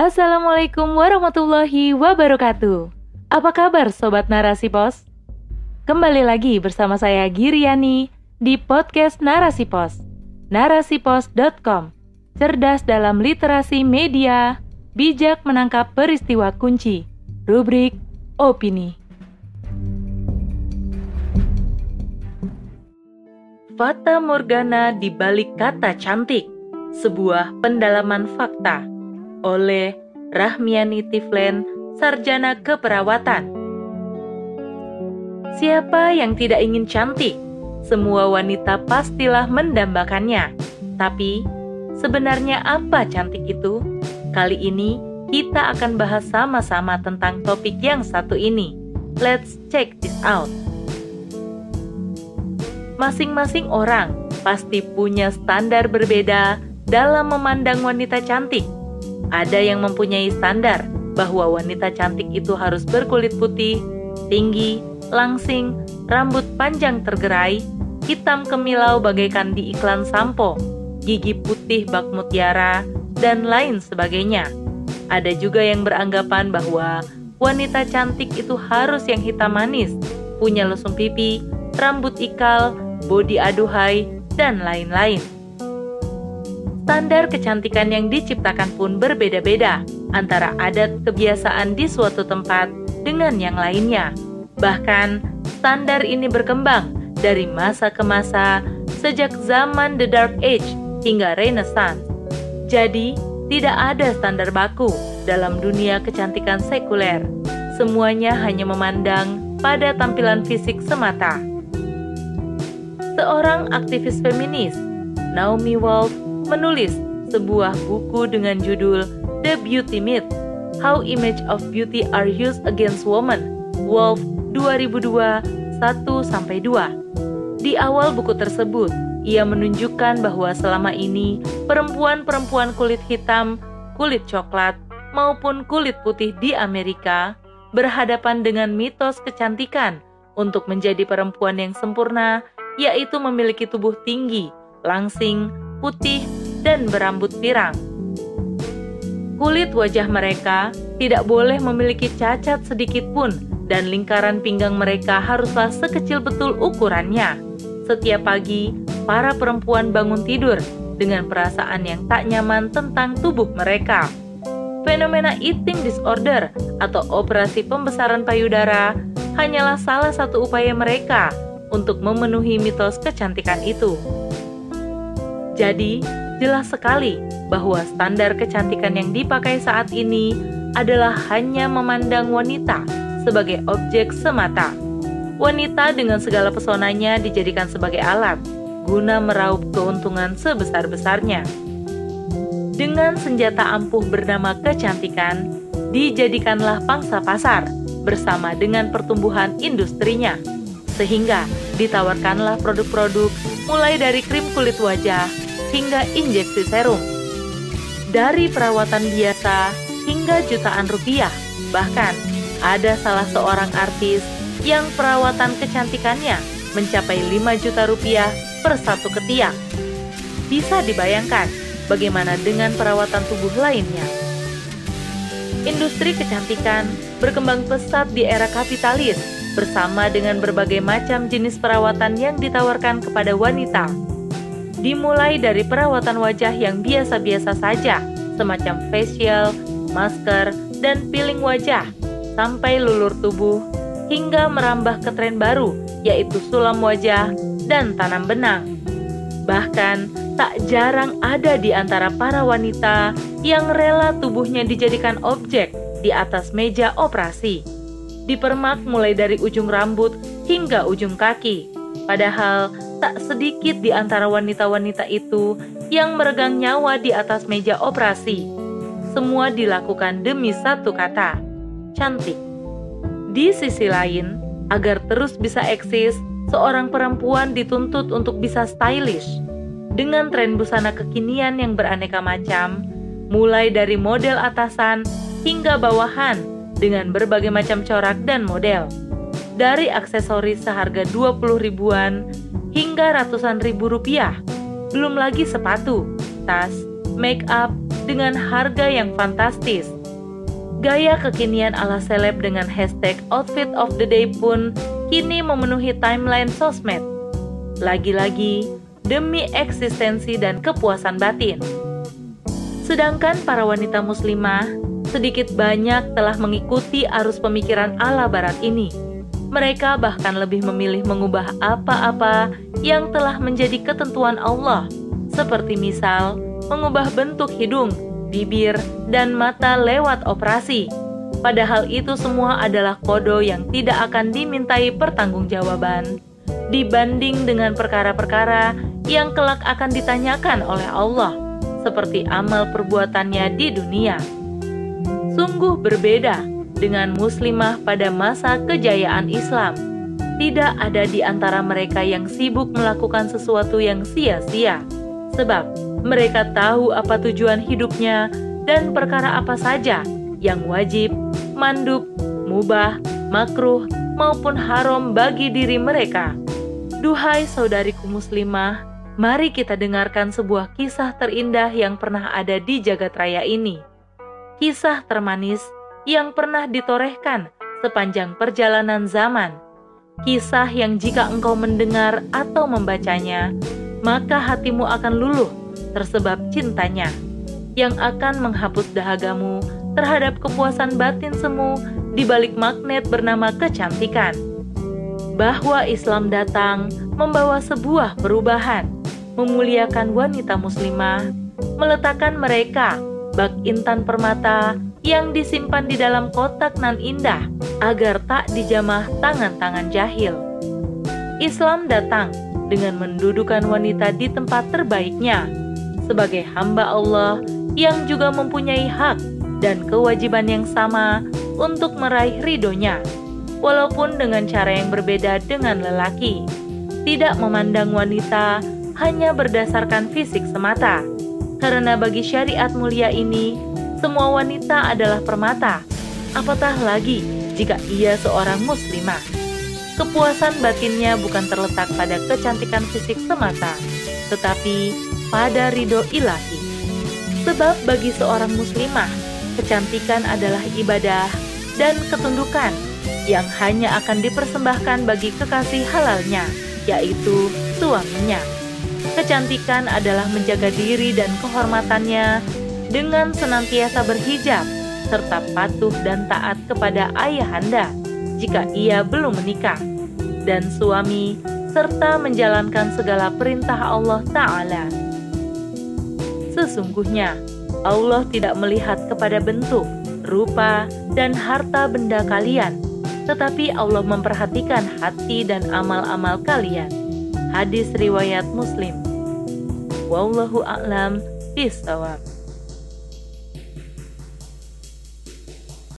Assalamualaikum warahmatullahi wabarakatuh. Apa kabar sobat Narasi Pos? Kembali lagi bersama saya Giriani di podcast Narasi Pos. Narasipos.com. Cerdas dalam literasi media, bijak menangkap peristiwa kunci. Rubrik opini. Fata Morgana di balik kata cantik. Sebuah pendalaman fakta oleh Rahmiani Tiflen, Sarjana Keperawatan. Siapa yang tidak ingin cantik? Semua wanita pastilah mendambakannya. Tapi, sebenarnya apa cantik itu? Kali ini, kita akan bahas sama-sama tentang topik yang satu ini. Let's check this out. Masing-masing orang pasti punya standar berbeda dalam memandang wanita cantik ada yang mempunyai standar bahwa wanita cantik itu harus berkulit putih, tinggi, langsing, rambut panjang tergerai, hitam kemilau bagaikan di iklan sampo, gigi putih bak mutiara, dan lain sebagainya. Ada juga yang beranggapan bahwa wanita cantik itu harus yang hitam manis, punya lesung pipi, rambut ikal, bodi aduhai, dan lain-lain. Standar kecantikan yang diciptakan pun berbeda-beda antara adat kebiasaan di suatu tempat dengan yang lainnya. Bahkan, standar ini berkembang dari masa ke masa sejak zaman The Dark Age hingga Renaissance. Jadi, tidak ada standar baku dalam dunia kecantikan sekuler. Semuanya hanya memandang pada tampilan fisik semata. Seorang aktivis feminis, Naomi Wolf, menulis sebuah buku dengan judul The Beauty Myth: How Image of Beauty Are Used Against Women. Wolf 2002 1 sampai 2. Di awal buku tersebut, ia menunjukkan bahwa selama ini perempuan-perempuan kulit hitam, kulit coklat, maupun kulit putih di Amerika berhadapan dengan mitos kecantikan untuk menjadi perempuan yang sempurna, yaitu memiliki tubuh tinggi, langsing, putih, dan berambut pirang. Kulit wajah mereka tidak boleh memiliki cacat sedikit pun dan lingkaran pinggang mereka haruslah sekecil betul ukurannya. Setiap pagi, para perempuan bangun tidur dengan perasaan yang tak nyaman tentang tubuh mereka. Fenomena eating disorder atau operasi pembesaran payudara hanyalah salah satu upaya mereka untuk memenuhi mitos kecantikan itu. Jadi, jelas sekali bahwa standar kecantikan yang dipakai saat ini adalah hanya memandang wanita sebagai objek semata. Wanita dengan segala pesonanya dijadikan sebagai alat guna meraup keuntungan sebesar-besarnya. Dengan senjata ampuh bernama kecantikan, dijadikanlah pangsa pasar bersama dengan pertumbuhan industrinya, sehingga ditawarkanlah produk-produk mulai dari krim kulit wajah hingga injeksi serum. Dari perawatan biasa hingga jutaan rupiah, bahkan ada salah seorang artis yang perawatan kecantikannya mencapai 5 juta rupiah per satu ketiak. Bisa dibayangkan bagaimana dengan perawatan tubuh lainnya. Industri kecantikan berkembang pesat di era kapitalis bersama dengan berbagai macam jenis perawatan yang ditawarkan kepada wanita dimulai dari perawatan wajah yang biasa-biasa saja, semacam facial, masker, dan peeling wajah, sampai lulur tubuh, hingga merambah ke tren baru, yaitu sulam wajah dan tanam benang. Bahkan, tak jarang ada di antara para wanita yang rela tubuhnya dijadikan objek di atas meja operasi. Dipermak mulai dari ujung rambut hingga ujung kaki. Padahal tak sedikit di antara wanita-wanita itu yang meregang nyawa di atas meja operasi. Semua dilakukan demi satu kata, cantik. Di sisi lain, agar terus bisa eksis, seorang perempuan dituntut untuk bisa stylish. Dengan tren busana kekinian yang beraneka macam, mulai dari model atasan hingga bawahan dengan berbagai macam corak dan model. Dari aksesoris seharga 20 ribuan hingga ratusan ribu rupiah. Belum lagi sepatu, tas, make up, dengan harga yang fantastis. Gaya kekinian ala seleb dengan hashtag outfit of the day pun kini memenuhi timeline sosmed. Lagi-lagi, demi eksistensi dan kepuasan batin. Sedangkan para wanita muslimah sedikit banyak telah mengikuti arus pemikiran ala barat ini. Mereka bahkan lebih memilih mengubah apa-apa yang telah menjadi ketentuan Allah, seperti misal mengubah bentuk hidung, bibir, dan mata lewat operasi. Padahal itu semua adalah kodo yang tidak akan dimintai pertanggungjawaban dibanding dengan perkara-perkara yang kelak akan ditanyakan oleh Allah, seperti amal perbuatannya di dunia. Sungguh berbeda dengan muslimah pada masa kejayaan Islam. Tidak ada di antara mereka yang sibuk melakukan sesuatu yang sia-sia, sebab mereka tahu apa tujuan hidupnya dan perkara apa saja yang wajib, mandub, mubah, makruh, maupun haram bagi diri mereka. Duhai saudariku muslimah, mari kita dengarkan sebuah kisah terindah yang pernah ada di jagat raya ini. Kisah termanis yang pernah ditorehkan sepanjang perjalanan zaman. Kisah yang jika engkau mendengar atau membacanya, maka hatimu akan luluh tersebab cintanya, yang akan menghapus dahagamu terhadap kepuasan batin semu di balik magnet bernama kecantikan. Bahwa Islam datang membawa sebuah perubahan, memuliakan wanita muslimah, meletakkan mereka bak intan permata yang disimpan di dalam kotak nan indah agar tak dijamah tangan-tangan jahil. Islam datang dengan mendudukan wanita di tempat terbaiknya, sebagai hamba Allah yang juga mempunyai hak dan kewajiban yang sama untuk meraih ridhonya, walaupun dengan cara yang berbeda dengan lelaki. Tidak memandang wanita hanya berdasarkan fisik semata, karena bagi syariat mulia ini, semua wanita adalah permata. Apatah lagi jika ia seorang muslimah. Kepuasan batinnya bukan terletak pada kecantikan fisik semata, tetapi pada ridho ilahi. Sebab bagi seorang muslimah, kecantikan adalah ibadah dan ketundukan yang hanya akan dipersembahkan bagi kekasih halalnya, yaitu suaminya. Kecantikan adalah menjaga diri dan kehormatannya dengan senantiasa berhijab serta patuh dan taat kepada ayahanda jika ia belum menikah dan suami serta menjalankan segala perintah Allah Ta'ala. Sesungguhnya, Allah tidak melihat kepada bentuk, rupa, dan harta benda kalian, tetapi Allah memperhatikan hati dan amal-amal kalian. Hadis riwayat Muslim. Wallahu a'lam bishawab.